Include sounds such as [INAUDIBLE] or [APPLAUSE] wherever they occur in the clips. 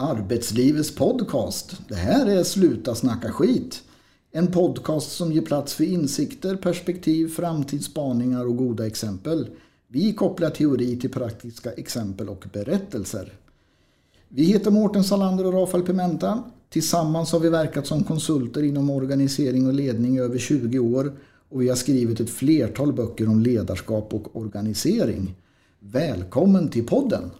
Arbetslivets podcast. Det här är Sluta snacka skit. En podcast som ger plats för insikter, perspektiv, framtidsspaningar och goda exempel. Vi kopplar teori till praktiska exempel och berättelser. Vi heter Mårten Salander och Rafael Pimenta. Tillsammans har vi verkat som konsulter inom organisering och ledning i över 20 år och vi har skrivit ett flertal böcker om ledarskap och organisering. Välkommen till podden!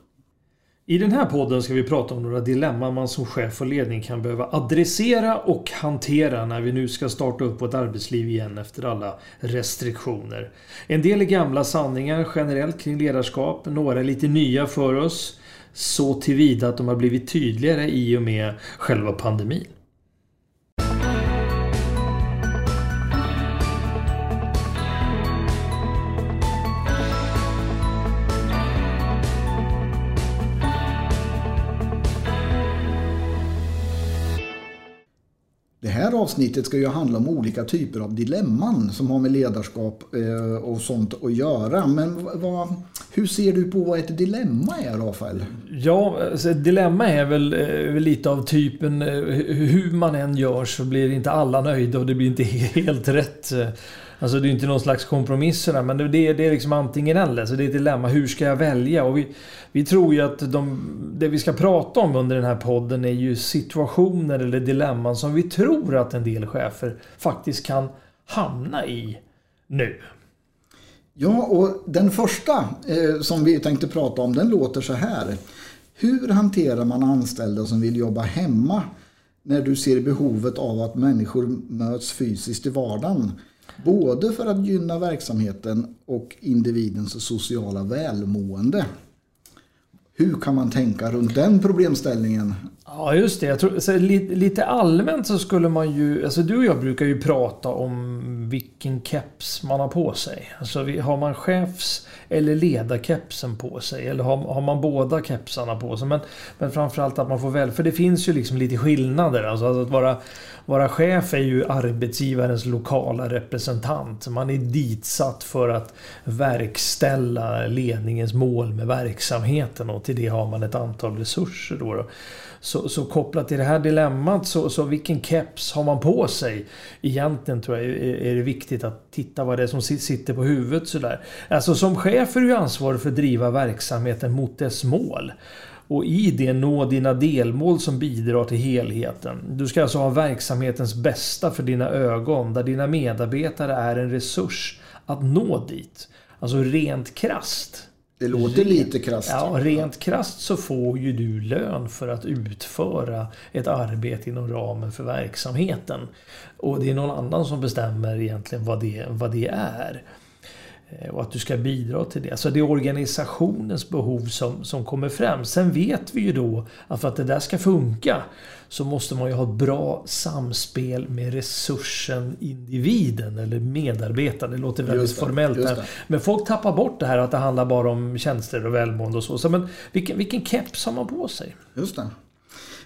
I den här podden ska vi prata om några dilemman man som chef och ledning kan behöva adressera och hantera när vi nu ska starta upp vårt arbetsliv igen efter alla restriktioner. En del är gamla sanningar generellt kring ledarskap, några är lite nya för oss så tillvida att de har blivit tydligare i och med själva pandemin. Avsnittet ska ju handla om olika typer av dilemman som har med ledarskap eh, och sånt att göra. Men vad, hur ser du på vad ett dilemma är, Rafael? Ja, alltså ett dilemma är väl, eh, lite av typen eh, hur man än gör så blir inte alla nöjda och det blir inte helt rätt. Alltså det är inte någon slags kompromiss sådär, men det är, det är liksom antingen eller. Så det är ett dilemma. Hur ska jag välja? Och vi, vi tror ju att de, det vi ska prata om under den här podden är ju situationer eller dilemman som vi tror att en del chefer faktiskt kan hamna i nu. Ja, och den första eh, som vi tänkte prata om den låter så här. Hur hanterar man anställda som vill jobba hemma när du ser behovet av att människor möts fysiskt i vardagen? Både för att gynna verksamheten och individens sociala välmående. Hur kan man tänka runt den problemställningen? Ja, just det. Jag tror, så lite allmänt så skulle man ju... Alltså du och jag brukar ju prata om vilken keps man har på sig. Alltså har man chefs eller ledarkepsen på sig? Eller har, har man båda kepsarna på sig? Men, men framförallt att man får väl... För det finns ju liksom lite skillnader. Alltså, alltså att vara, vara chef är ju arbetsgivarens lokala representant. Man är ditsatt för att verkställa ledningens mål med verksamheten och till det har man ett antal resurser. Då, då. Så, så kopplat till det här dilemmat så, så vilken keps har man på sig? Egentligen tror jag är, är det viktigt att titta vad det är som sitter på huvudet sådär. Alltså som chef är du ansvarig för att driva verksamheten mot dess mål. Och i det nå dina delmål som bidrar till helheten. Du ska alltså ha verksamhetens bästa för dina ögon där dina medarbetare är en resurs att nå dit. Alltså rent krast. Det låter lite krasst. Ja, rent krasst så får ju du lön för att utföra ett arbete inom ramen för verksamheten. Och det är någon annan som bestämmer egentligen vad det, vad det är. Eh, och att du ska bidra till det. Så det är organisationens behov som, som kommer fram. Sen vet vi ju då att för att det där ska funka så måste man ju ha ett bra samspel med resursen individen eller medarbetaren. Det låter väldigt det, formellt här. Men folk tappar bort det här att det handlar bara om tjänster och välmående och så. så men vilken, vilken keps har man på sig? Just det.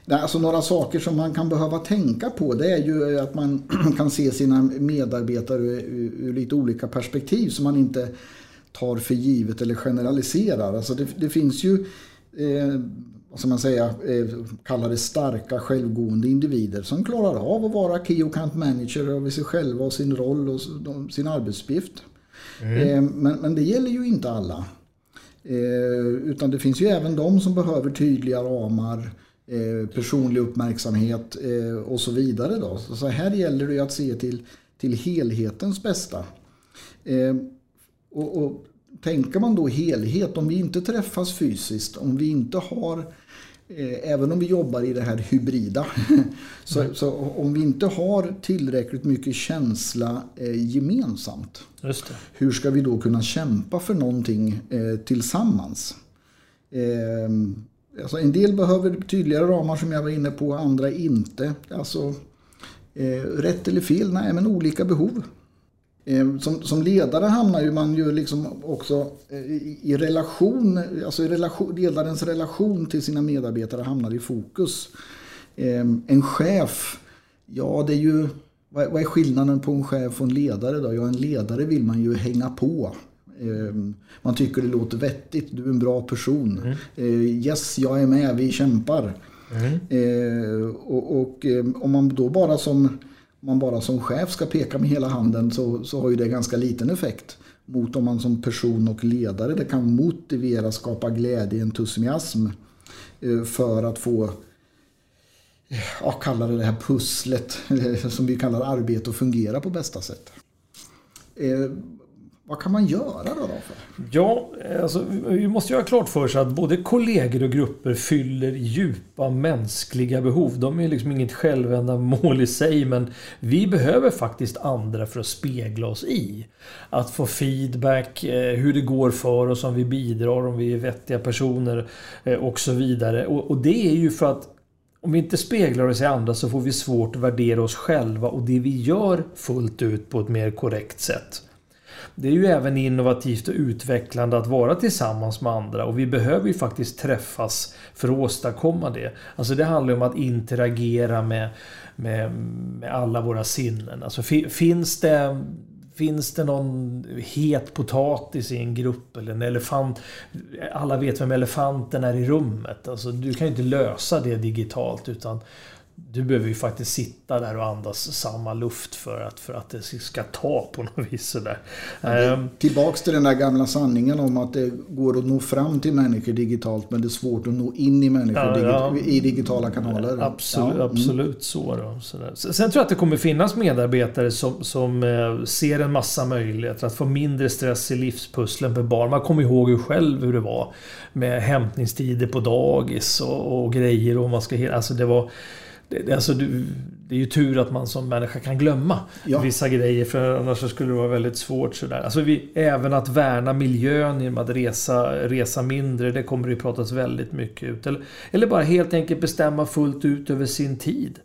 Alltså några saker som man kan behöva tänka på det är ju att man [CLEARS THROAT] kan se sina medarbetare ur, ur lite olika perspektiv som man inte tar för givet eller generaliserar. Alltså det, det finns ju eh, vad ska man säga, eh, kalla det starka självgående individer som klarar av att vara key account manager över sig själva och sin roll och sin arbetsuppgift. Mm. Eh, men, men det gäller ju inte alla. Eh, utan det finns ju även de som behöver tydliga ramar personlig uppmärksamhet eh, och så vidare. Då. Så här gäller det att se till, till helhetens bästa. Eh, och, och Tänker man då helhet, om vi inte träffas fysiskt, om vi inte har Även om vi jobbar i det här hybrida. [LAUGHS] så, så, om vi inte har tillräckligt mycket känsla gemensamt. Hur ska vi då kunna kämpa för någonting tillsammans? Alltså en del behöver tydligare ramar som jag var inne på, andra inte. Alltså, eh, rätt eller fel? Nej, men olika behov. Eh, som, som, ledare hamnar ju man ju liksom också eh, i, i relation, alltså i relation, ledarens relation till sina medarbetare hamnar i fokus. Eh, en chef, ja det är ju, vad, vad är skillnaden på en chef och en ledare då? Ja, en ledare vill man ju hänga på. Ehm, man tycker det låter vettigt, du är en bra person. Mm. Eh, yes, jag är med, vi kämpar. Mm. Eh, och, och eh, om man då bara som, man bara som chef ska peka med hela handen så, så har ju det ganska liten effekt mot om man som person och ledare det kan motivera, skapa glädje, entusiasm eh, för att få ja, kalla det det här pusslet [LAUGHS] som vi kallar arbete att fungera på bästa sätt. Vad kan man göra då? då för? Ja, alltså, vi måste göra klart för sig att både kollegor och grupper fyller djupa mänskliga behov. De är liksom inget självändamål i sig men vi behöver faktiskt andra för att spegla oss i. Att få feedback, eh, hur det går för oss, om vi bidrar, om vi är vettiga personer eh, och så vidare. Och, och det är ju för att om vi inte speglar oss i andra så får vi svårt att värdera oss själva och det vi gör fullt ut på ett mer korrekt sätt. Det är ju även innovativt och utvecklande att vara tillsammans med andra och vi behöver ju faktiskt träffas för att åstadkomma det. Alltså det handlar om att interagera med, med, med alla våra sinnen. Alltså finns det Finns det någon het potatis i en grupp eller en elefant? Alla vet vem elefanten är i rummet. Alltså, du kan ju inte lösa det digitalt utan du behöver ju faktiskt sitta där och andas samma luft för att, för att det ska ta på något [LAUGHS] vis. Sådär. Ja, ehm. tillbaks till den där gamla sanningen om att det går att nå fram till människor digitalt men det är svårt att nå in i människor ja, ja. i digitala kanaler. Absolut, mm. absolut så. Då, sådär. Sen tror jag att det kommer finnas medarbetare som, som eh, ser en massa möjligheter att få mindre stress i livspusslen för barn. Man kommer ihåg ju själv hur det var med hämtningstider på dagis och, och grejer. Och man ska, alltså det var det, alltså, det är ju tur att man som människa kan glömma ja. vissa grejer för annars skulle det vara väldigt svårt. Sådär. Alltså vi, även att värna miljön genom att resa, resa mindre, det kommer det pratas väldigt mycket ut. Eller, eller bara helt enkelt bestämma fullt ut över sin tid.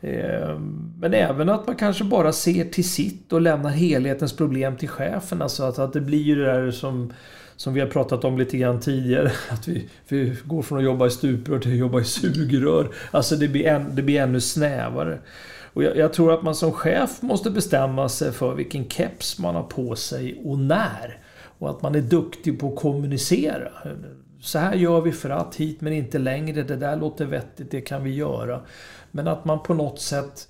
Eh, men även att man kanske bara ser till sitt och lämnar helhetens problem till chefen. Alltså att, att det blir ju det där som som vi har pratat om lite grann tidigare. [LAUGHS] Att vi, vi går från att jobba i stuprör till att jobba i sugrör. Alltså det blir, en, det blir ännu snävare. Och jag, jag, tror att man som chef måste bestämma sig för vilken keps man har på sig och när. Och att man är duktig på att kommunicera. Så här gör vi för att, hit men inte längre. Det där låter vettigt, det kan vi göra. Men att man på något sätt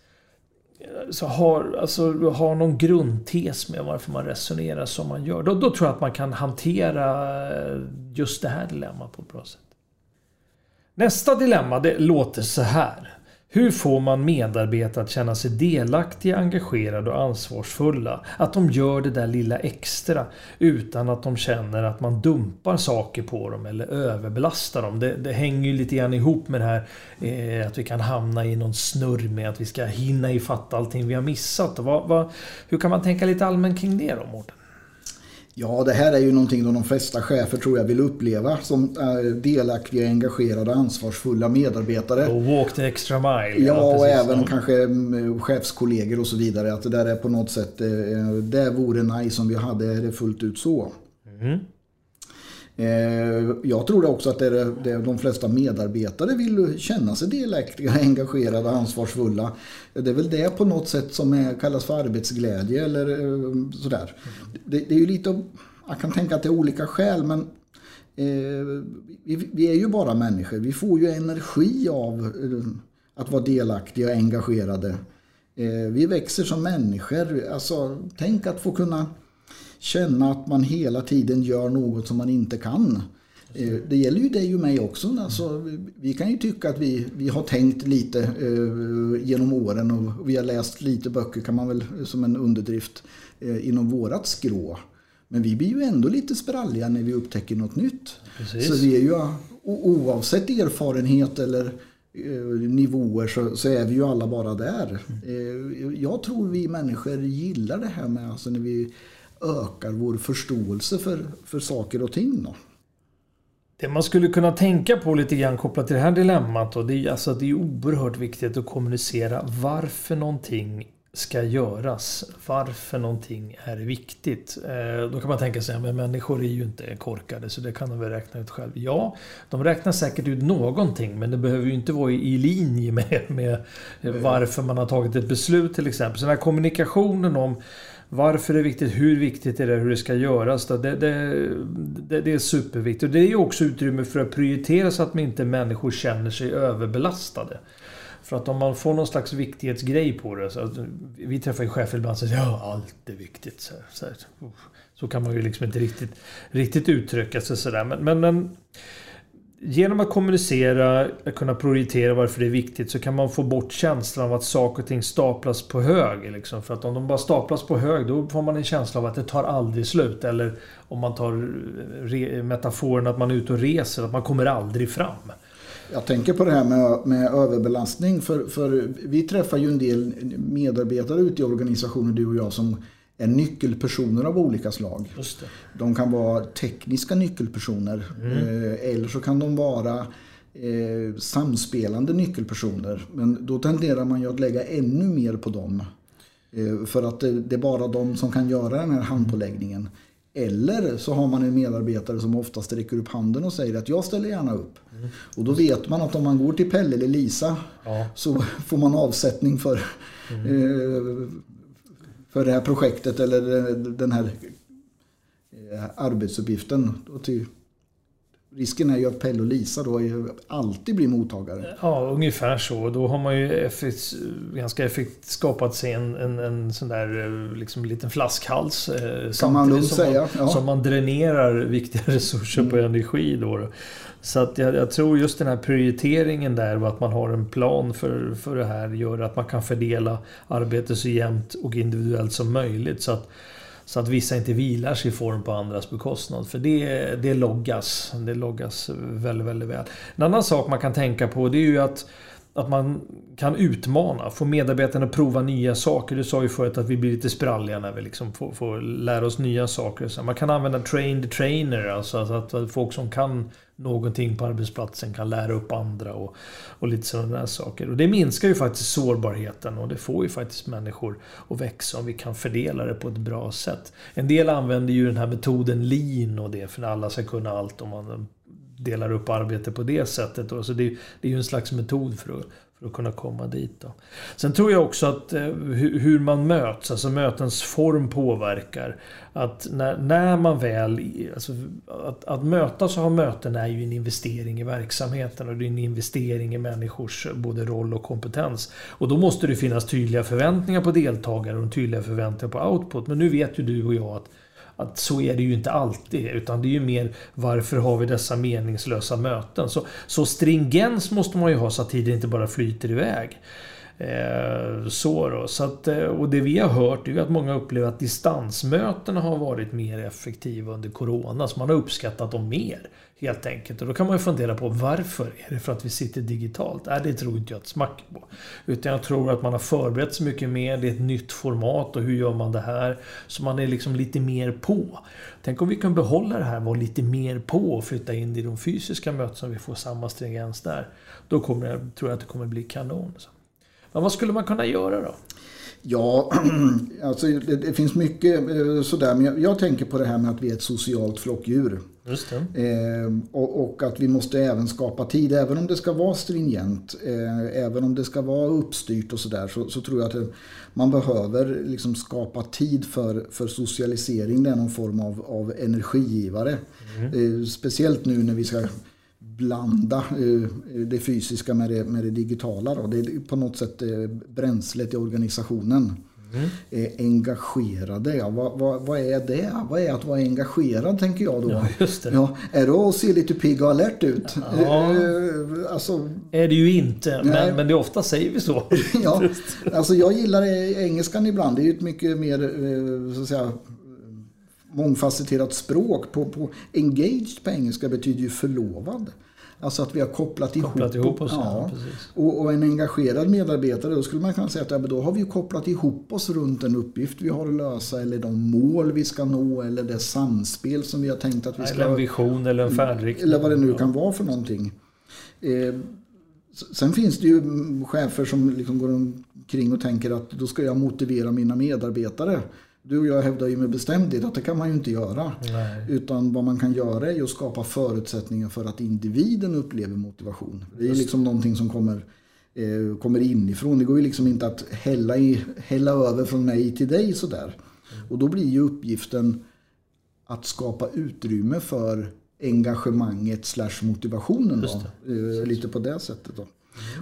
så har, alltså, har någon grundtes med varför man resonerar som man gör. Då, då tror jag att man kan hantera eh, just det här dilemmat på ett bra sätt. Nästa dilemma det låter så här. Hur får man medarbetare att känna sig delaktiga, engagerade och ansvarsfulla? Att de gör det där lilla extra utan att de känner att man dumpar saker på dem eller överbelastar dem. Det, det hänger ju lite grann ihop med det här eh, att vi kan hamna i någon snurr med att vi ska hinna ifatt allting vi har missat. Vad, vad, hur kan man tänka lite allmänt kring det då, Mårten? Ja, det här är ju någonting som de flesta chefer tror jag vill uppleva som delaktiga, engagerade, ansvarsfulla medarbetare. Och walk the extra mile. Ja, och även så. kanske mm, chefskollegor och så vidare. Att det där är på något sätt, eh, det vore nice om vi hade det fullt ut så. Mm. Eh, jag tror också att det är det de flesta medarbetare vill känna sig delaktiga, [LAUGHS] engagerade och ansvarsfulla. Det är väl det på något sätt som är, kallas för arbetsglädje eller eh, sådär. Det, det är ju lite, jag kan tänka att det är olika skäl men eh, vi, vi, är ju bara människor. Vi får ju energi av eh, att vara delaktiga och engagerade. Eh, vi växer som människor. Alltså, tänk att få kunna känna att man hela tiden gör något som man inte kan. Eh, det gäller ju dig och mig också. Alltså, vi kan ju tycka att vi, vi har tänkt lite eh, genom åren och vi har läst lite böcker kan man väl som en underdrift eh, inom vårat skrå. Men vi blir ju ändå lite spralliga när vi upptäcker något nytt. Precis. Så vi är ju oavsett erfarenhet eller eh, nivåer så, så, är vi ju alla bara där. Mm. Eh, jag tror vi människor gillar det här med alltså när vi ökar vår förståelse för, för saker och ting. Då. Det man skulle kunna tänka på lite grann kopplat till det här dilemmat då, det är alltså att det är oerhört viktigt att kommunicera varför någonting ska göras. Varför någonting är viktigt. Eh, då kan man tänka sig att människor är ju inte korkade så det kan de väl räkna ut själv. Ja, de räknar säkert ut någonting men det behöver ju inte vara i linje med, med varför man har tagit ett beslut till exempel. Så den här kommunikationen om varför det är viktigt, hur viktigt är det, hur det ska göras. Det, det, det, det är superviktigt. Och det är också utrymme för att prioritera så att inte människor känner sig överbelastade. För att om man får någon slags viktighetsgrej på det. Så att, vi träffar ju chefer ibland som säger ja, allt är viktigt. Så, så, så, kan man ju liksom inte riktigt, riktigt uttrycka sig sådär. Men, men, men genom att kommunicera, kunna prioritera varför det är viktigt så kan man få bort känslan av att saker och ting staplas på hög. Liksom. För att om de bara staplas på hög då får man en känsla av att det tar aldrig slut. Eller om man tar eh, metaforen att man är ute och reser, att man kommer aldrig fram. Jag tänker på det här med, med överbelastning. För, för vi träffar ju en del medarbetare ute i organisationer, du och jag, som är nyckelpersoner av olika slag. De kan vara tekniska nyckelpersoner mm. Eh, eller så kan de vara eh, samspelande nyckelpersoner. Men då tenderar man ju att lägga ännu mer på dem. Eh, för att det, det, är bara de som kan göra den här handpåläggningen. Eller så har man en medarbetare som oftast räcker upp handen och säger att jag ställer gärna upp. Mm. Och då vet man att om man går till Pelle eller Lisa ja. så [LAUGHS] får man avsättning för mm. eh, för det här projektet eller den här eh, arbetsuppgiften. Risken är ju att Pelle och Lisa då alltid blir mottagare. Ja, ungefär så. Då har man ju effekt, ganska effekt skapat sig en, en, en sån där eh, liksom, liten flaskhals. Eh, kan man lugnt säga. Man, ja. Som man dränerar viktiga [LAUGHS] resurser mm. på energi. Då. Så att jag, jag, tror just den här prioriteringen där och att man har en plan för, för det här gör att man kan fördela arbetet så jämnt och individuellt som möjligt. Så att, så att vissa inte vilar sig i form på andras bekostnad. För det, det loggas. Det loggas väldigt, väldigt väl. En annan sak man kan tänka på det är ju att att man kan utmana, få medarbetarna att prova nya saker. Du sa ju förut att vi blir lite spralliga när vi liksom får, får lära oss nya saker. Så man kan använda train the trainer, alltså, alltså att folk som kan någonting på arbetsplatsen kan lära upp andra och, och lite sådana där saker. Och det minskar ju faktiskt sårbarheten och det får ju faktiskt människor att växa om vi kan fördela det på ett bra sätt. En del använder ju den här metoden lean och det för att alla ska kunna allt och man delar upp arbete på det sättet. Då. Så det, det är ju en slags metod för att, för att kunna komma dit. Då. Sen tror jag också att eh, hur man möts, alltså mötens form påverkar. Att när, när man väl... Alltså, att, att mötas och ha möten är ju en investering i verksamheten och det är en investering i människors både roll och kompetens. Och då måste det finnas tydliga förväntningar på deltagare och tydliga förväntningar på output. Men nu vet ju du och jag att att så är det ju inte alltid. Utan det är ju mer varför har vi dessa meningslösa möten? Så, så stringens måste man ju ha så att tiden inte bara flyter iväg. Eh, så då. Så att, eh, och det vi har hört är att många upplever att distansmötena har varit mer effektiva under Corona. Så man har uppskattat dem mer. Helt enkelt. Och då kan man ju fundera på varför? Är det för att vi sitter digitalt? Nej, det tror inte jag ett smack på. Utan jag tror att man har förberett sig mycket mer. Det är ett nytt format och hur gör man det här? Så man är liksom lite mer på. Tänk om vi kan behålla det här, vara lite mer på och flytta in det i de fysiska mötena så vi får samma stringens där. Då kommer jag, tror jag att det kommer bli kanon. Men vad skulle man kunna göra då? Ja, [CLEARS THROAT] alltså det, det, finns mycket eh, sådär. Men jag, jag, tänker på det här med att vi är ett socialt flockdjur. Just eh, och, och, att vi måste även skapa tid. Även om det ska vara stringent, eh, även om det ska vara uppstyrt och sådär. Så, så, tror jag att man behöver liksom skapa tid för, för socialisering. Det är någon form av, av energigivare. Mm. Eh, speciellt nu när vi ska blanda eh, det fysiska med det, med det digitala. Då. Det är på något sätt eh, bränslet i organisationen. Mm. Engagerade, ja. Vad, vad, vad, är det? Vad är att vara engagerad tänker jag då? Ja. Ja, är det att se lite pigg och alert ut? Ja. Alltså, är det ju inte, men, men det ofta säger vi så. [LAUGHS] ja, alltså jag gillar engelskan ibland. Det är ju ett mycket mer så att säga, mångfacetterat språk. På, på engaged på engelska betyder ju förlovad. Alltså att vi har kopplat, kopplat ihop, ihop oss. Ja. Och, och, en engagerad medarbetare, då skulle man kunna säga att ja, då har vi kopplat ihop oss runt en uppgift vi har att lösa eller de mål vi ska nå eller det samspel som vi har tänkt att vi ska... Eller en vision eller en färdriktning. Eller vad det nu kan vara för någonting. Eh, sen finns det ju chefer som liksom går omkring och tänker att då ska jag motivera mina medarbetare. Du och jag hävdar ju med bestämdhet att det kan man ju inte göra. Nej. Utan vad man kan göra är ju att skapa förutsättningar för att individen upplever motivation. Det är liksom någonting som kommer, eh, kommer inifrån. Det går ju liksom inte att hälla, i, hälla över från mig till dig sådär. Och då blir ju uppgiften att skapa utrymme för engagemanget slash motivationen. Då. Eh, lite på det sättet. Då.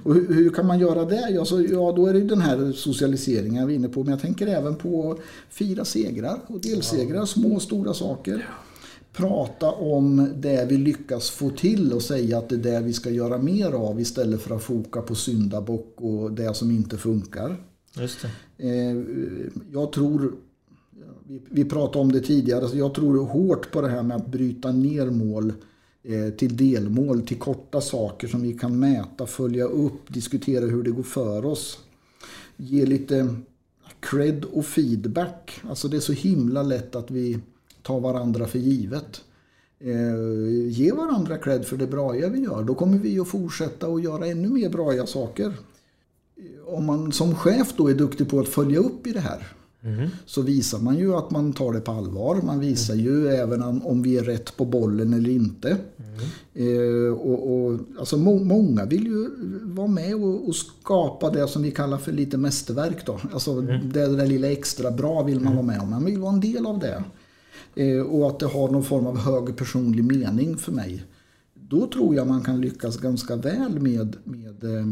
Och hur, hur, kan man göra det? Alltså, ja, då är det den här socialiseringen jag var inne på. Men jag tänker även på fira segrar och delsegrar, små och stora saker. Prata om det vi lyckas få till och säga att det är det vi ska göra mer av istället för att foka på syndabock och det som inte funkar. Just det. Eh, jag tror vi, pratade om det tidigare, jag tror hårt på det här med att bryta ner mål Eh, till delmål, till korta saker som vi kan mäta, följa upp, diskutera hur det går för oss. Ge lite cred och feedback. Alltså det är så himla lätt att vi tar varandra för givet. Eh, ge varandra cred för det braiga vi gör. Då kommer vi att fortsätta att göra ännu mer braiga saker. Om man som chef då är duktig på att följa upp i det här Mm. Så visar man ju att man tar det på allvar. Man visar mm. ju även om vi är rätt på bollen eller inte. Mm. Eh, och, och, alltså må, många vill ju vara med och, och, skapa det som vi kallar för lite mästerverk. Då. Alltså mm. det där lilla extra bra vill man vara med om. Man vill vara en del av det. Eh, och att det har någon form av hög personlig mening för mig. Då tror jag man kan lyckas ganska väl med, med eh,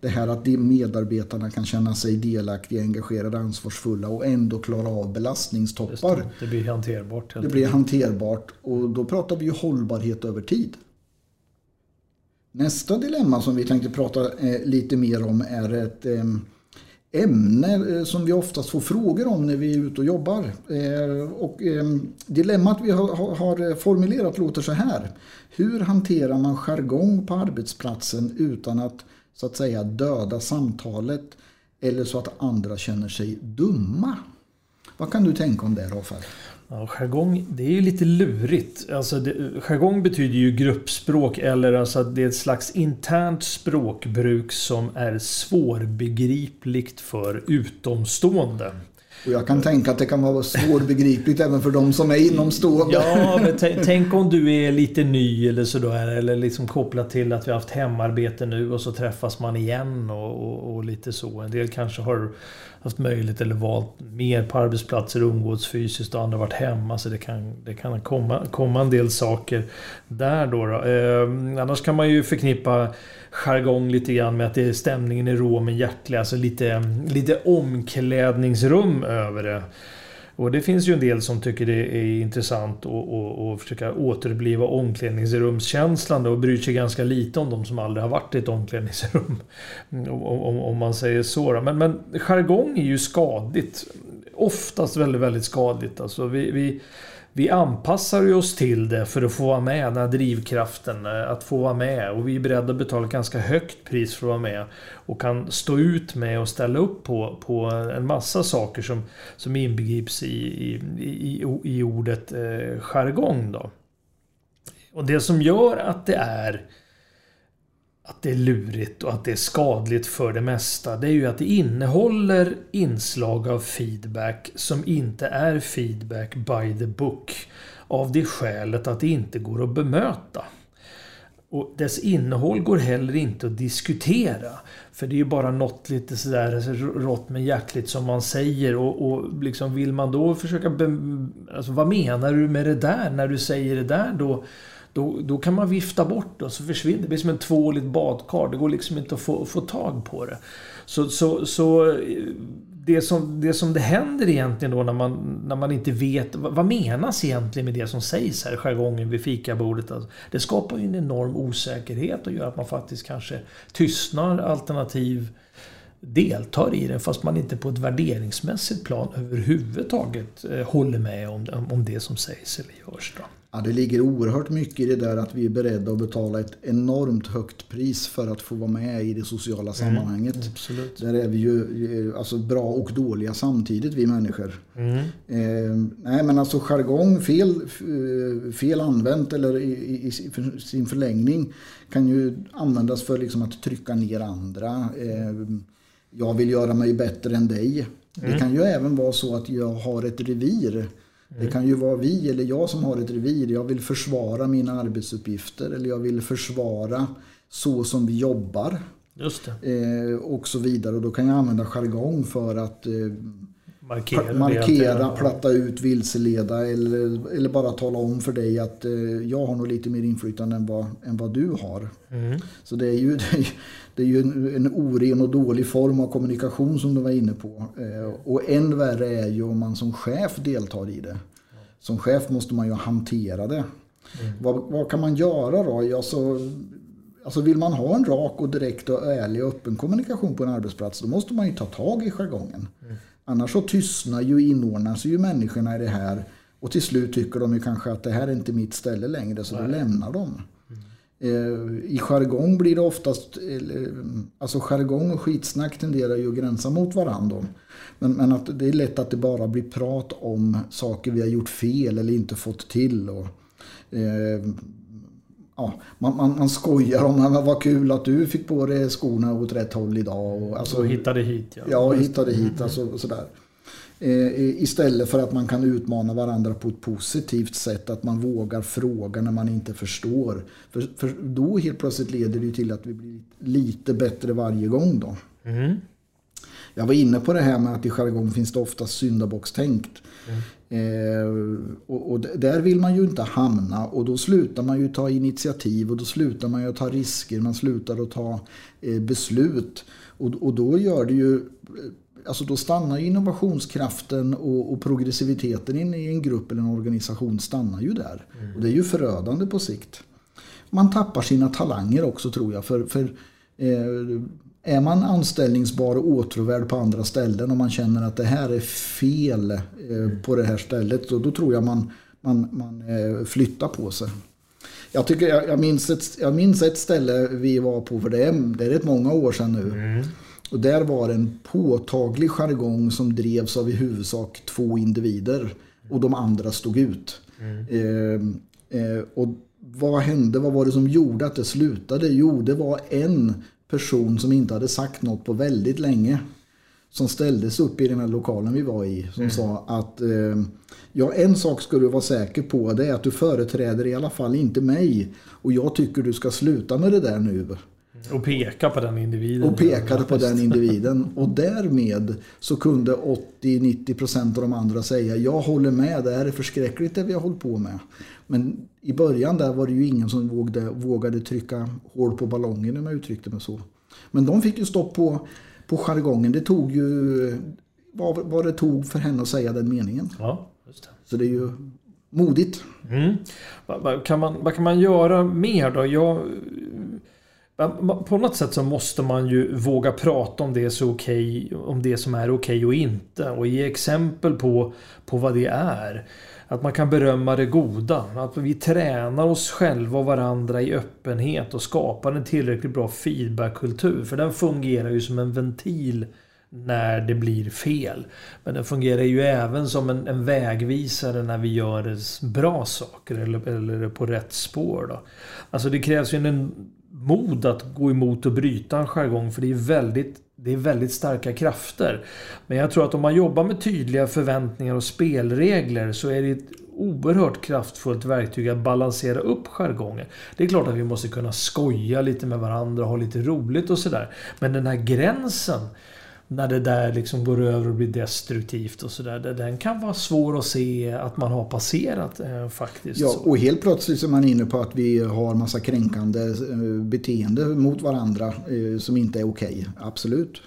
det här att medarbetarna kan känna sig delaktiga, engagerade, ansvarsfulla och ändå klara av belastningstoppar. Det, det, blir hanterbart. Det blir hanterbart och då pratar vi ju hållbarhet över tid. Nästa dilemma som vi tänkte prata eh, lite mer om är ett eh, ämne eh, som vi oftast får frågor om när vi är ute och jobbar. Eh, och ehm, dilemmat vi har formulerat låter så här. Hur hanterar man jargong på arbetsplatsen utan att så att säga döda samtalet eller så att andra känner sig dumma. Vad kan du tänka om det Rafael? Ja, jargong, det är ju lite lurigt. Alltså det, jargong betyder ju gruppspråk eller alltså att det är ett slags internt språkbruk som är svårbegripligt för utomstående. Och jag kan tänka att det kan vara svårbegripligt även för de som är inomstående. Ja, men tänk om du är lite ny eller sådär. Eller liksom kopplat till att vi har haft hemarbete nu och så träffas man igen och, och, och lite så. En del kanske har haft möjlighet eller valt mer på arbetsplatser och umgås fysiskt och andra varit hemma. Så det kan, det kan komma, komma en del saker där då. då. Eh, annars kan man ju förknippa jargong lite grann med att det är stämningen är rå men hjärtlig. Alltså lite, lite omklädningsrum över det. Och det finns ju en del som tycker det är intressant att försöka återuppliva omklädningsrumskänslan och bryr sig ganska lite om de som aldrig har varit i ett omklädningsrum. Mm, om, om, om man säger så. Men, men jargong är ju skadligt. Oftast väldigt, väldigt skadligt. Alltså vi, vi vi anpassar ju oss till det för att få vara med, den här drivkraften eh, att få vara med. Och vi är beredda att betala ett ganska högt pris för att vara med. Och kan stå ut med och ställa upp på, på en massa saker som, som inbegrips i, i, i, i ordet eh, jargong. Då. Och det som gör att det är att det är lurigt och att det är skadligt för det mesta. Det är ju att det innehåller inslag av feedback som inte är feedback by the book. Av det skälet att det inte går att bemöta. Och dess innehåll går heller inte att diskutera. För det är ju bara något lite sådär rått men hjärtligt som man säger. Och, och liksom vill man då försöka... Alltså vad menar du med det där när du säger det där då? Då, då kan man vifta bort det och så försvinner det. blir som en tvål i ett badkar. Det går liksom inte att få, få tag på det. Så, så, så eh, det, som, det som det händer egentligen då när man, när man inte vet vad menas egentligen med det som sägs här i jargongen vid fikabordet. Alltså, det skapar ju en enorm osäkerhet och gör att man faktiskt kanske tystnar alternativ deltar i den fast man inte på ett värderingsmässigt plan överhuvudtaget eh, håller med om, om det som sägs eller görs. Då. Ja, det ligger oerhört mycket i det där att vi är beredda att betala ett enormt högt pris för att få vara med i det sociala mm, sammanhanget. Mm, där är vi ju eh, alltså, bra och dåliga samtidigt, vi människor. Mm. Eh, nej, men alltså jargong, fel, eh, fel använt eller i, i, i, sin förlängning kan ju användas för liksom att trycka ner andra. Eh, jag vill göra mig bättre än dig. Mm. Det kan ju även vara så att jag har ett revir det kan ju vara vi eller jag som har ett revir. Jag vill försvara mina arbetsuppgifter eller jag vill försvara så som vi jobbar. Just eh, och så vidare. Och då kan jag använda jargong för att eh, Markera, markera platta ut, vilseleda eller, eller bara tala om för dig att eh, jag har nog lite mer inflytande än vad, än vad du har. Mm. Så det är ju, [LAUGHS] det är, ju en, en oren och dålig form av kommunikation som du var inne på. Eh, och än värre är ju om man som chef deltar i det. Som chef måste man ju hantera det. Mm. Vad, vad, kan man göra då? Alltså, alltså vill man ha en rak och direkt och ärlig och öppen kommunikation på en arbetsplats då måste man ju ta tag i jargongen. Mm. Annars så tystnar ju inordnas ju människorna i det här och till slut tycker de ju kanske att det här är inte mitt ställe längre så Nej. då lämnar de. Mm. I jargong blir det oftast, alltså jargong och skitsnack tenderar ju att gränsa mot varandra. Men, men att det är lätt att det bara blir prat om saker vi har gjort fel eller inte fått till. Och, eh, ja, man, man, man skojar om att vad kul att du fick på dig skorna åt rätt håll idag. Och, alltså, och hittade hit. Ja, ja hittade hit. Alltså, sådär. Eh, istället för att man kan utmana varandra på ett positivt sätt. Att man vågar fråga när man inte förstår. För, för då helt plötsligt leder det till att vi blir lite bättre varje gång. då. Mm. Jag var inne på det här med att i jargong finns det ofta syndabockstänkt. Mm. Eh, och, och, där vill man ju inte hamna och då slutar man ju ta initiativ och då slutar man ju ta risker, man slutar att ta eh, beslut. Och, och då gör det ju Alltså då stannar innovationskraften och, och progressiviteten in i en grupp eller en organisation stannar ju där. Mm. Och det är ju förödande på sikt. Man tappar sina talanger också tror jag. För, för eh, är man anställningsbar och åtråvärd på andra ställen och man känner att det här är fel eh, på det här stället då, då tror jag man, man, man eh, flyttar på sig. Jag, tycker, jag, jag, minns ett, jag minns ett ställe vi var på, för det är, det är rätt många år sedan nu. Mm. Och där var en påtaglig jargong som drevs av i huvudsak två individer. Och de andra stod ut. Mm. Eh, eh, och vad hände? Vad var det som gjorde att det slutade? Jo, det var en person som inte hade sagt något på väldigt länge. Som ställdes upp i den här lokalen vi var i. Som mm. sa att eh, ja, en sak ska du vara säker på. Det är att du företräder i alla fall inte mig. Och jag tycker du ska sluta med det där nu. Och peka på den individen. Och pekade på den individen. Och därmed så kunde 80-90% av de andra säga jag håller med, det här är förskräckligt det vi har hållit på med. Men i början där var det ju ingen som vågade, vågade trycka hål på ballongen om jag uttryckte mig så. Men de fick ju stopp på, på jargongen. Det tog ju vad, vad det tog för henne att säga den meningen. Ja, just det. Så det är ju modigt. Mm. Vad, kan man, vad kan man göra mer då? Jag på något sätt så måste man ju våga prata om det, så okay, om det som är okej okay och inte och ge exempel på, på vad det är. Att man kan berömma det goda. Att vi tränar oss själva och varandra i öppenhet och skapar en tillräckligt bra feedbackkultur. För den fungerar ju som en ventil när det blir fel. Men den fungerar ju även som en, en vägvisare när vi gör bra saker eller, eller på rätt spår. Då. Alltså det krävs ju en mod att gå emot och bryta en jargong för det är väldigt det är väldigt starka krafter. Men jag tror att om man jobbar med tydliga förväntningar och spelregler så är det ett oerhört kraftfullt verktyg att balansera upp jargongen. Det är klart att vi måste kunna skoja lite med varandra och ha lite roligt och sådär. Men den här gränsen när det där liksom går över och blir destruktivt och sådär. Den kan vara svår att se att man har passerat eh, faktiskt. Ja, och helt plötsligt är man inne på att vi har massa kränkande eh, beteende mot varandra eh, som inte är okej. Absolut.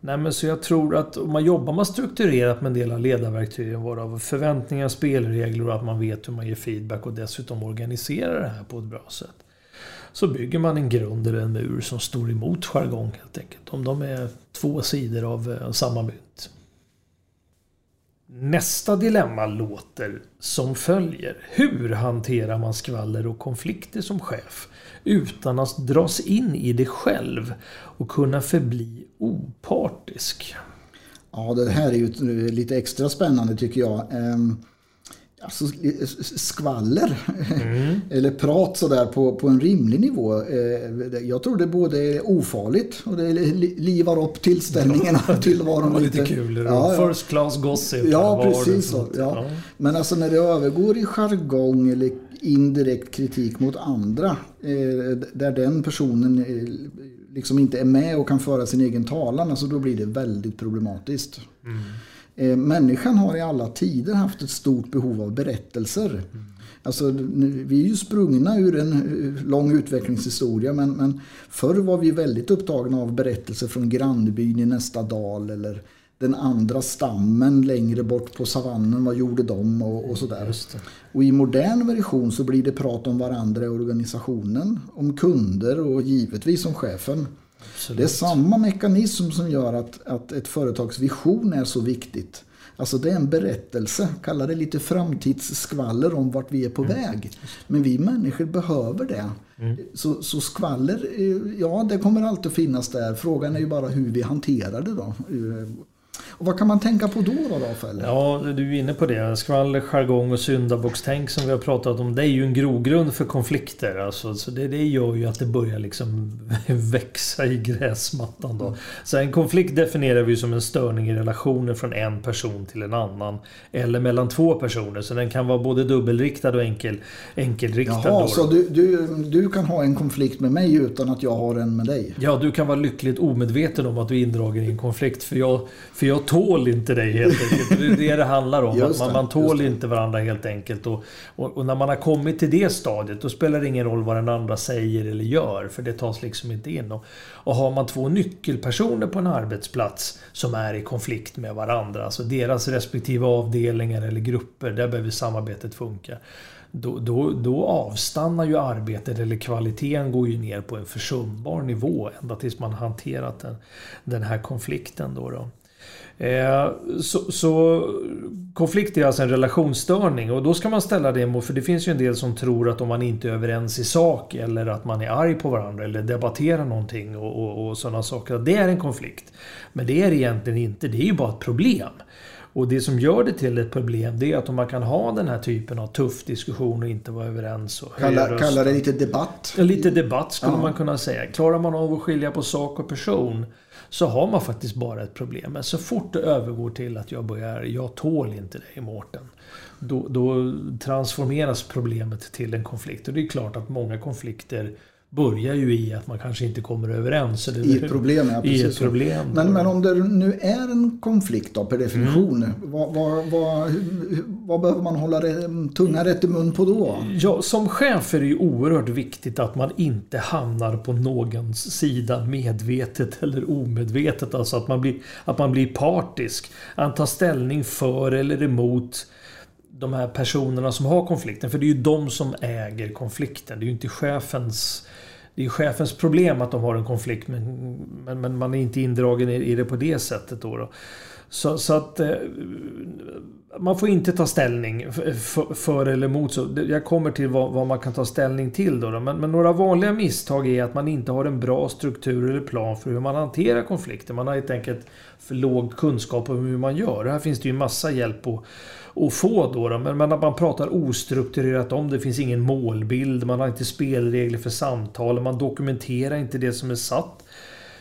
Nej, men så jag tror att om man jobbar man strukturerat med en del av ledarverktygen, varav förväntningar, spelregler och att man vet hur man ger feedback och dessutom organiserar det här på ett bra sätt så bygger man en grund eller en mur som står emot jargong helt enkelt. Om de är två sidor av eh, samma mynt. Nästa dilemma låter som följer. Hur hanterar man skvaller och konflikter som chef utan att dras in i det själv och kunna förbli opartisk? Ja, det här är ju eh, lite extra spännande tycker jag. Ehm, Alltså, skvaller mm. [LAUGHS] eller prat sådär på, på en rimlig nivå. Eh, jag tror det både är ofarligt och det livar upp tillställningarna [LAUGHS] ja, till vad de lite kul. Ja, ja. First class gossip. Ja, precis så. Ja. Men alltså när det övergår i jargong eller indirekt kritik mot andra eh, där den personen eh, liksom inte är med och kan föra sin egen talan, alltså då blir det väldigt problematiskt. Mm. Eh, människan har i alla tider haft ett stort behov av berättelser. Alltså, vi är ju sprungna ur en eh, lång utvecklingshistoria men, men förr var vi väldigt upptagna av berättelser från grannbyn i nästa dal eller den andra stammen längre bort på savannen, vad gjorde de och, och sådär. Och i modern version så blir det prat om varandra i organisationen, om kunder och givetvis om chefen. Absolut. Det är samma mekanism som gör att, att ett företags vision är så viktigt. Alltså det är en berättelse, kalla det lite framtidsskvaller om vart vi är på mm. väg. Men vi människor behöver det. Mm. Så, så skvaller, eh, ja det kommer alltid att finnas där. Frågan är ju bara hur vi hanterar det då. Och vad kan man tänka på då, då Rafael? Ja, du är inne på det. Skvaller, jargong och syndabockstänk som vi har pratat om. Det är ju en grogrund för konflikter. Alltså, så det, det gör ju att det börjar liksom [LAUGHS] växa i gräsmattan. Då. Så en konflikt definierar vi som en störning i relationen från en person till en annan. Eller mellan två personer. Så den kan vara både dubbelriktad och enkel, enkelriktad. Jaha, då. så du, du, du kan ha en konflikt med mig utan att jag har en med dig? Ja, du kan vara lyckligt omedveten om att du är indragen i en konflikt. För jag, för jag tål inte dig helt enkelt. Det är det det handlar om. [LAUGHS] Det, man, man tål inte varandra helt enkelt. Och, och, och, när man har kommit till det stadiet då spelar det ingen roll vad den andra säger eller gör. För det tas liksom inte in. Och, och har man två nyckelpersoner på en arbetsplats som är i konflikt med varandra. Alltså deras respektive avdelningar eller grupper. Där behöver samarbetet funka. Då, då, då, avstannar ju arbetet eller kvaliteten går ju ner på en försumbar nivå ända tills man hanterat den, den här konflikten. Då, då. Eh, så, så, konflikt är alltså en relationsstörning och då ska man ställa det mot, för det finns ju en del som tror att om man inte är överens i sak eller att man är arg på varandra eller debatterar någonting och, och, och sådana saker, det är en konflikt. Men det är det egentligen inte, det är ju bara ett problem. Och det som gör det till ett problem det är att om man kan ha den här typen av tuff diskussion och inte vara överens. Och kalla, kalla det lite debatt? Lite debatt skulle ja. man kunna säga. Klarar man av att skilja på sak och person så har man faktiskt bara ett problem. Men så fort det övergår till att jag börjar, jag tål inte dig Mårten. Då, då transformeras problemet till en konflikt. Och det är klart att många konflikter börjar ju i att man kanske inte kommer överens. Eller I ett problem, ja, I ett problem. Men, men om det nu är en konflikt då, per definition. Mm. Vad, vad, vad, vad, behöver man hålla tungan rätt i mun på då? Ja, som chef är det ju oerhört viktigt att man inte hamnar på någons sida medvetet eller omedvetet. Alltså att man blir, att man blir partisk. Att ta ställning för eller emot de här personerna som har konflikten. För det är ju de som äger konflikten. Det är ju inte chefens det är chefens problem att de har en konflikt men, men, men man är inte indragen i, i det på det sättet. Då, då. Så, så, att eh, man får inte ta ställning för, för eller emot. Så jag kommer till vad, vad, man kan ta ställning till. Då, då. Men, men, några vanliga misstag är att man inte har en bra struktur eller plan för hur man hanterar konflikter. Man har helt enkelt för låg kunskap om hur man gör. Här finns det ju massa hjälp att, att få då. då. Men, men att man pratar ostrukturerat om det finns ingen målbild. Man har inte spelregler för samtal. Man dokumenterar inte det som är satt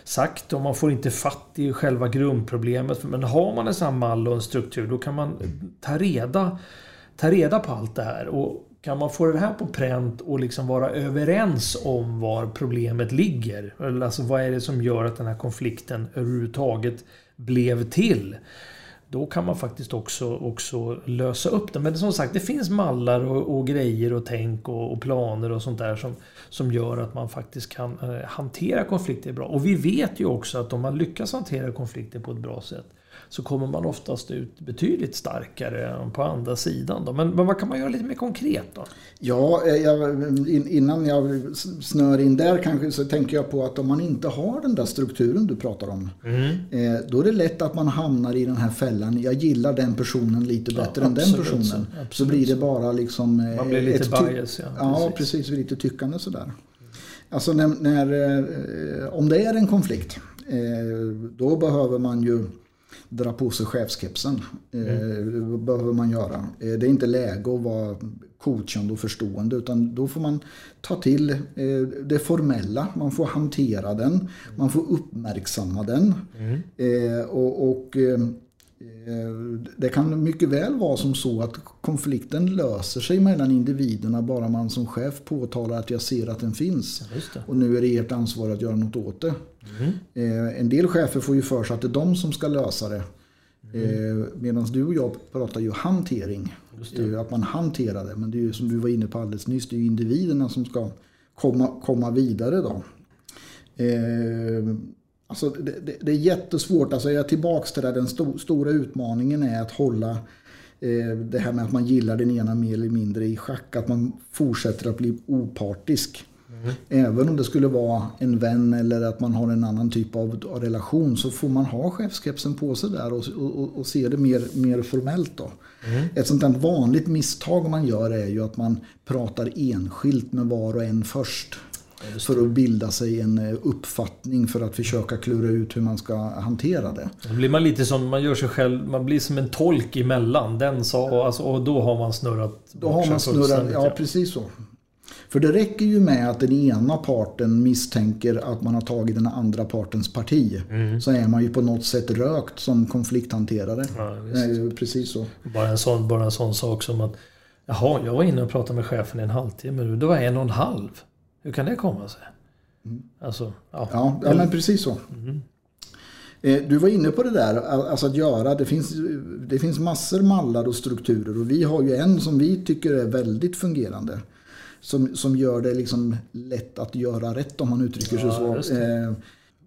sagt och man får inte fatt i själva grundproblemet. Men har man en sån här mall och en struktur då kan man ta reda, ta reda på allt det här. Och kan man få det här på pränt och liksom vara överens om var problemet ligger. Alltså vad är det som gör att den här konflikten överhuvudtaget blev till då kan man faktiskt också, också lösa upp det. Men som sagt, det finns mallar och, och grejer och tänk och, och, planer och sånt där som, som gör att man faktiskt kan eh, hantera konflikter bra. Och vi vet ju också att om man lyckas hantera konflikter på ett bra sätt så kommer man oftast ut betydligt starkare på andra sidan. Då. Men, men vad kan man göra lite mer konkret då? Ja, eh, jag, innan jag snör in där kanske så tänker jag på att om man inte har den där strukturen du pratar om. Mm. Eh, då är det lätt att man hamnar i den här fällan. Jag gillar den personen lite bättre ja, än den personen. Så, absolut. så blir det bara liksom... Eh, man blir lite bias, ja. Ja, precis. precis lite tyckande sådär. Alltså när, när, om det är en konflikt då behöver man ju dra på sig chefskepsen. Mm. Eh, behöver man göra. Eh, det är inte läge att vara coachande och förstående utan då får man ta till eh, det formella. Man får hantera den. Man får uppmärksamma den. Mm. Och, och det kan mycket väl vara som så att konflikten löser sig mellan individerna bara man som chef påtalar att jag ser att den finns. Ja, och nu är det ert ansvar att göra något åt det. Mm. En del chefer får ju för sig att det är de som ska lösa det. Mm. Eh, Medan du och jag pratar ju hantering. Att man hanterar det. Men det är ju som du var inne på alldeles nyss, det är ju individerna som ska komma, komma vidare då. Alltså det, det, det, är jättesvårt. Alltså jag är tillbaka till det. Den sto, stora utmaningen är att hålla eh, det här med att man gillar den ena mer eller mindre i schack. Att man fortsätter att bli opartisk. Mm. Även om det skulle vara en vän eller att man har en annan typ av, av relation så får man ha chefskepsen på sig där och, och, och se det mer, mer formellt. Då. Mm. Ett sånt där vanligt misstag man gör är ju att man pratar enskilt med var och en först. För att bilda sig en eh, uppfattning för att försöka klura ut hur man ska hantera det. Då blir man lite som, man gör sig själv, man blir som en tolk emellan. Den sa och, alltså, och då har man snurrat Då har man snurrat, ja precis så. För det räcker ju med att den ena parten misstänker att man har tagit den andra partens parti. Mm. Så är man ju på något sätt rökt som konflikthanterare. Ja, precis så. Bara en, sån, bara en sån sak som att Jaha, jag var inne och pratade med chefen i en halvtimme nu. Det var en och en halv. Hur kan det komma sig? Mm. Alltså, ja. ja. Ja, men precis så. Mm. Du var inne på det där, alltså att göra. Det finns, det finns massor mallar och strukturer och vi har ju en som vi tycker är väldigt fungerande som, som gör det liksom lätt att göra rätt om man uttrycker sig ja, så. Eh,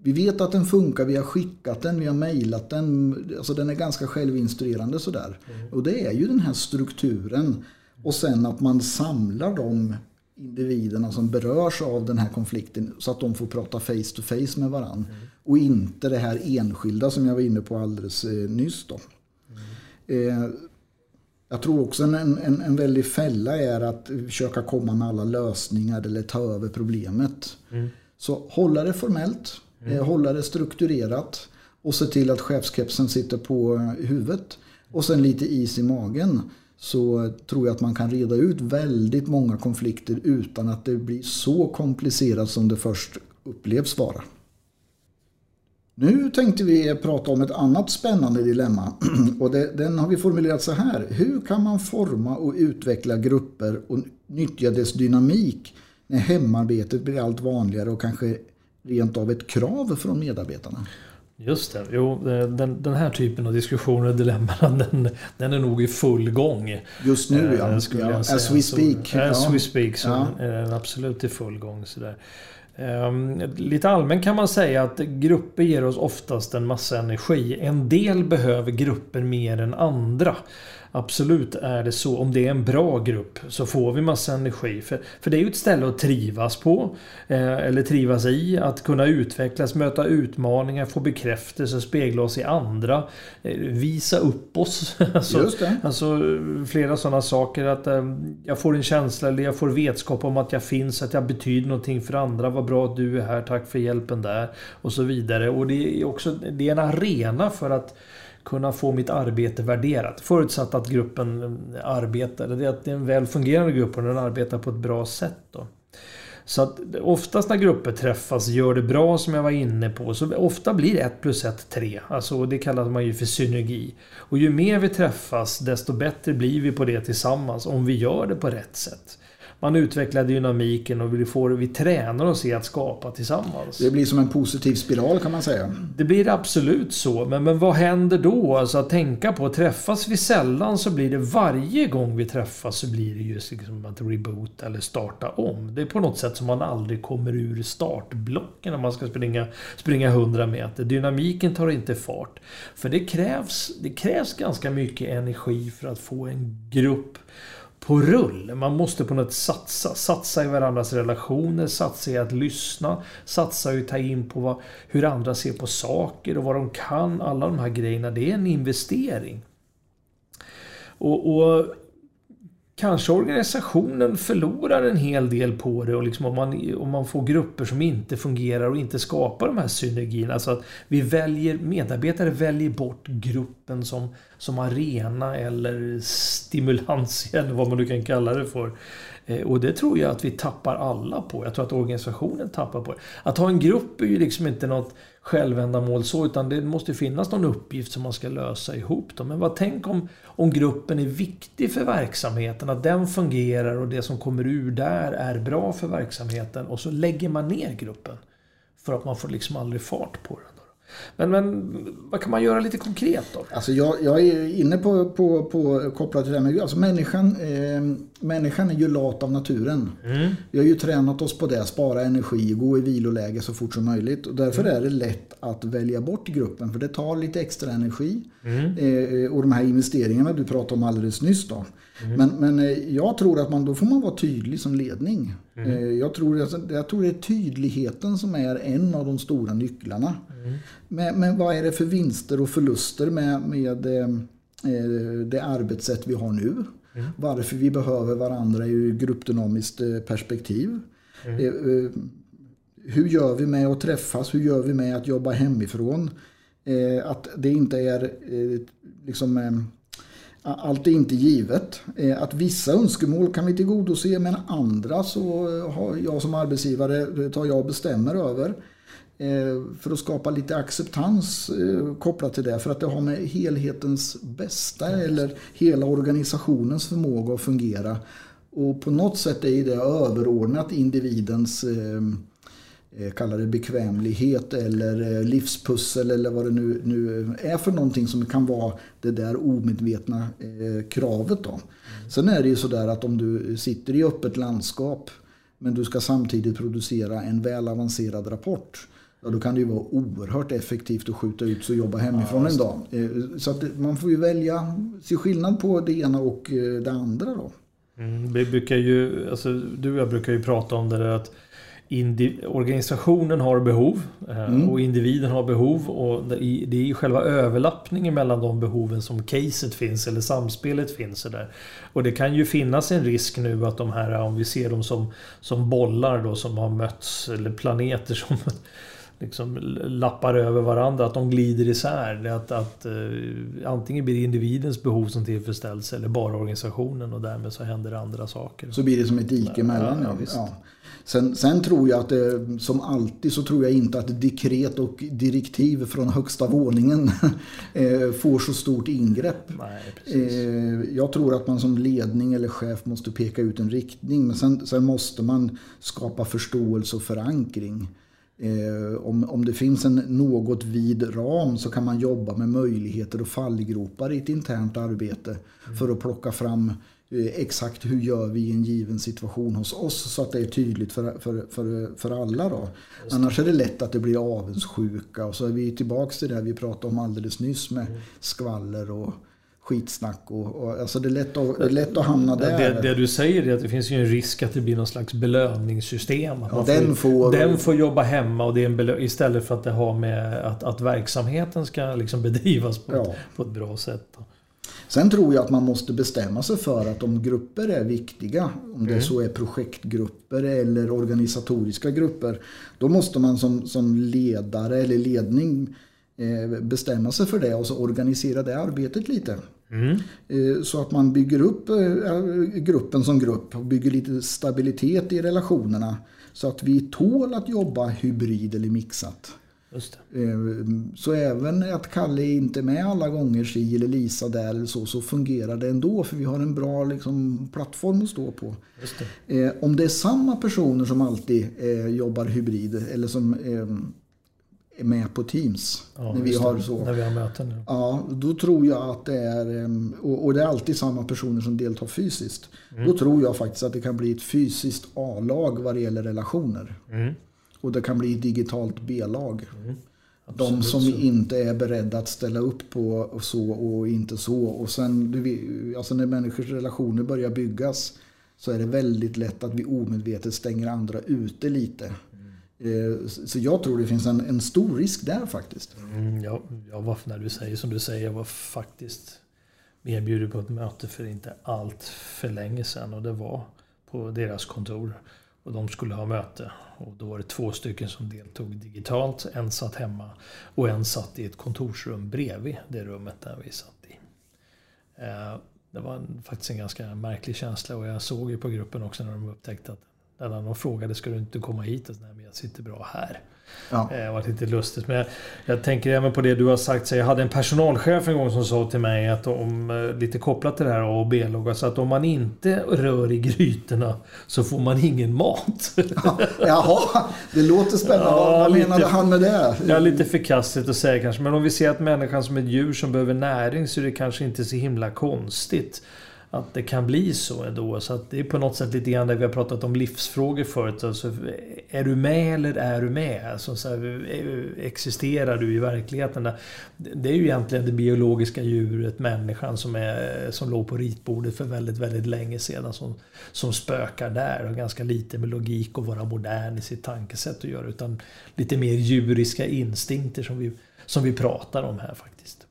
vi vet att den funkar, vi har skickat den, vi har mejlat den. Alltså den är ganska självinstruerande sådär. Mm. Och det är ju den här strukturen. Och sen att man samlar de individerna som berörs av den här konflikten så att de får prata face to face med varandra. Mm. Och inte det här enskilda som jag var inne på alldeles eh, nyss. Då. Mm. Eh, jag tror också en, en, en väldig fälla är att försöka komma med alla lösningar eller ta över problemet. Mm. Så hålla det formellt, mm. Eh, hålla det strukturerat och se till att chefskepsen sitter på huvudet. Och sen lite is i magen så tror jag att man kan reda ut väldigt många konflikter utan att det blir så komplicerat som det först upplevs vara. Nu tänkte vi prata om ett annat spännande dilemma. [CLEARS THROAT] Och det, den har vi formulerat så här. Hur kan man forma och utveckla grupper och nyttja dess dynamik när hemarbetet blir allt vanligare och kanske rent av ett krav från medarbetarna? Just det. Jo, den, den här typen av diskussioner och dilemman [LAUGHS] den, den är nog i full gång. Just nu ja. ja as we speak. Så, as ja. we speak så ja. är den absolut i full gång. Sådär. Um, lite allmänt kan man säga att grupper ger oss oftast en massa energi. En del behöver grupper mer än andra. Absolut är det så. Om det är en bra grupp så får vi massa energi. För, för det är ju ett ställe att trivas på. Eh, eller trivas i. Att kunna utvecklas, möta utmaningar, få bekräftelse, spegla oss i andra. Eh, visa upp oss. [LAUGHS] alltså, alltså flera sådana saker. Att eh, jag får en känsla eller jag får vetskap om att jag finns, att jag betyder någonting för andra. Vad bra att du är här, tack för hjälpen där. Och så vidare. Och det är också det är en arena för att kunna få mitt arbete värderat. Förutsatt att gruppen eh, arbetar, det är att det är en väl fungerande grupp och den arbetar på ett bra sätt. Då. Så att oftast när grupper träffas, gör det bra som jag var inne på, så ofta blir 1 plus 1 3. Alltså det kallar man ju för synergi. Och ju mer vi träffas, desto bättre blir vi på det tillsammans om vi gör det på rätt sätt man utvecklar dynamiken och vi, får, vi tränar oss i att skapa tillsammans. Det blir som en positiv spiral kan man säga. Det blir absolut så. Men, men vad händer då? Alltså att tänka på, träffas vi sällan så blir det varje gång vi träffas så blir det just liksom att reboot eller starta om. Det är på något sätt som man aldrig kommer ur startblocken när man ska springa, springa 100 meter. Dynamiken tar inte fart. För det krävs, det krävs ganska mycket energi för att få en grupp på rull. Man måste på något satsa. Satsa i varandras relationer, satsa i att lyssna, satsa i att ta in på vad, hur andra ser på saker och vad de kan. Alla de här grejerna, det är en investering. Och, och kanske organisationen förlorar en hel del på det och liksom om, man, om man får grupper som inte fungerar och inte skapar de här synergierna. Alltså att vi väljer, medarbetare väljer bort gruppen som, som arena eller stimulans [LAUGHS] eller vad man nu kan kalla det för. Eh, och det tror jag att vi tappar alla på. Jag tror att organisationen tappar på det. Att ha en grupp är ju liksom inte något självändamål så, utan det måste finnas någon uppgift som man ska lösa ihop. Då. Men vad tänk om, om gruppen är viktig för verksamheten, att den fungerar och det som kommer ur där är bra för verksamheten och så lägger man ner gruppen. För att man får liksom aldrig fart på den. Men, men vad kan man göra lite konkret då? Alltså jag, jag är inne på, på, på kopplat till det här med alltså människan, eh, människan är ju lat av naturen. Mm. Vi har ju tränat oss på det, spara energi, gå i viloläge så fort som möjligt. Och därför Mm. är det lätt att välja bort gruppen för det tar lite extra energi. Mm. Eh, och de här investeringarna du pratade om alldeles nyss då. Mm. Men, men eh, jag tror att man, då får man vara tydlig som ledning. Mm. Eh, jag, tror, alltså, jag tror det är tydligheten som är en av de stora nycklarna. Mm. Men, men vad är det för vinster och förluster med, med eh, eh, det arbetssätt vi har nu? Mm. Varför vi behöver varandra ur gruppdynamiskt perspektiv. Mm. Hur gör vi med att träffas? Hur gör vi med att jobba hemifrån? Att det inte är liksom allt är inte givet. Eh, Att vissa önskemål kan vi tillgodose men andra så eh, har jag som arbetsgivare tar jag och bestämmer över. Eh, För att skapa lite acceptans kopplat till det. För att det har med helhetens bästa eller hela organisationens förmåga att fungera. Och på något sätt är det överordnat individens kalla det bekvämlighet eller eh, livspussel eller vad det nu, nu är för någonting som kan vara det där omedvetna eh, kravet. Då. Sen är det ju sådär att om du sitter i öppet landskap men du ska samtidigt producera en väl avancerad rapport. Ja, då kan det ju vara oerhört effektivt att skjuta ut och jobba hemifrån en dag. Eh, Så att man får ju välja, se skillnad på det ena och eh, det andra då. Mm, vi brukar ju, alltså, du och jag brukar ju prata om det där att organisationen har behov eh, Mm. och individen har behov och det är ju själva överlappningen mellan de behoven som caset finns eller samspelet finns där. Och det kan ju finnas en risk nu att de här, om vi ser dem som, som bollar då som har mötts eller planeter som [LAUGHS] liksom lappar över varandra, att de glider isär. Det Att, att, eh, antingen blir det individens behov som tillfredsställs eller bara organisationen och därmed så händer andra saker. Så blir det som ett dike emellan. ja, Ja, visst. ja. Sen, sen tror jag att det, som alltid så tror jag inte att dekret och direktiv från högsta våningen [LAUGHS] eh, får så stort ingrepp. Nej. Eh, Jag tror att man som ledning eller chef måste peka ut en riktning. Men sen, sen måste man skapa förståelse och förankring. Eh, om, om det finns en något vid ram så kan man jobba med möjligheter och fallgropar i ett internt arbete. För att plocka fram exakt hur gör vi i en given situation hos oss. Så att det är tydligt för, för, för, för alla. Då. Annars är det lätt att det blir avundsjuka. Och så är vi tillbaka till det vi pratade om alldeles nyss med skvaller och skitsnack. Och, och, alltså det, är lätt att, det är lätt att hamna där. Det, det du säger är att det finns ju en risk att det blir någon slags belöningssystem. Att Ja, den får- den får jobba hemma och det är en belö- istället för att det har med att, att verksamheten ska liksom bedrivas på, Ja. ett, på ett bra sätt. då. Sen tror jag att man måste bestämma sig för att om grupper är viktiga, om det så är projektgrupper eller organisatoriska grupper, då måste man som, som ledare eller ledning eh, bestämma sig för det och så organisera det arbetet lite. Mm. Eh, Så att man bygger upp eh, gruppen som grupp och bygger lite stabilitet i relationerna. Så att vi tål att jobba hybrid eller mixat. Eh, Så även att Kalle är inte med alla gånger, si eller Lisa där eller så, så fungerar det ändå. För vi har en bra liksom, plattform att stå på. Det. Eh, Om det är samma personer som alltid eh, jobbar hybrid eller som eh, är med på Teams. Ja, när vi har det. så. När vi har möten. nu. Ja, då tror jag att det är, och och det är alltid samma personer som deltar fysiskt. Mm. Då tror jag faktiskt att det kan bli ett fysiskt A-lag vad det gäller relationer. Mm. Och det kan bli digitalt B-lag. De Absolut som så. inte är beredda att ställa upp på och så och inte så. Och sen du alltså när människors relationer börjar byggas så är det väldigt lätt att vi omedvetet stänger andra ute lite. Eh, Så jag tror det finns en, en stor risk där faktiskt. Mm, jag var, när du säger som du säger, jag var faktiskt erbjuden på ett möte för inte allt för länge sedan och det var på deras kontor. Och de skulle ha möte och då var det två stycken som deltog digitalt. En satt hemma och en satt i ett kontorsrum bredvid det rummet där vi satt i. Eh, det var faktiskt en ganska märklig känsla och jag såg ju på gruppen också när de upptäckte att När de frågade ska du inte komma hit? Och så, Nej, men jag sitter bra här. Ja. Det var lite lustigt. Men jag, jag, tänker även på det du har sagt. Så jag hade en personalchef en gång som sa till mig att om, eh, lite kopplat till det här A och B-lag. Alltså att om man inte rör i grytorna så får man ingen mat. Jaha, det låter spännande. Ja, Vad lite- menade han med det? Ja, lite förkastligt att säga kanske. Men om vi ser att människan som ett djur som behöver näring så är det kanske inte så himla konstigt att det kan bli så ändå. Så att det är på något sätt lite grann där vi har pratat om livsfrågor förut. Alltså, är du med eller är du med? Alltså, så här, existerar du i verkligheten? Det är ju egentligen det biologiska djuret, människan, som, är, som låg på ritbordet för väldigt, väldigt länge sedan. Som, som spökar där. Och ganska lite med logik och vara modern i sitt tankesätt att göra. Utan lite mer djuriska instinkter som vi, som vi pratar om här faktiskt.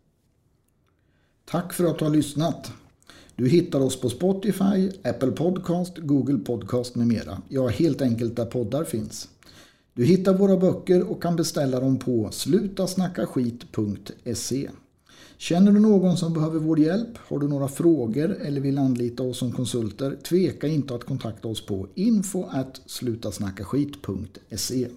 Tack för att du har lyssnat. Du hittar oss på Spotify, Apple Podcast, Google Podcast med mera. Ja, helt enkelt där poddar finns. Du hittar våra böcker och kan beställa dem på slutasnackaskit.se. Känner du någon som behöver vår hjälp? Har du några frågor eller vill anlita oss som konsulter? Tveka inte att kontakta oss på info slutasnackaskit.se.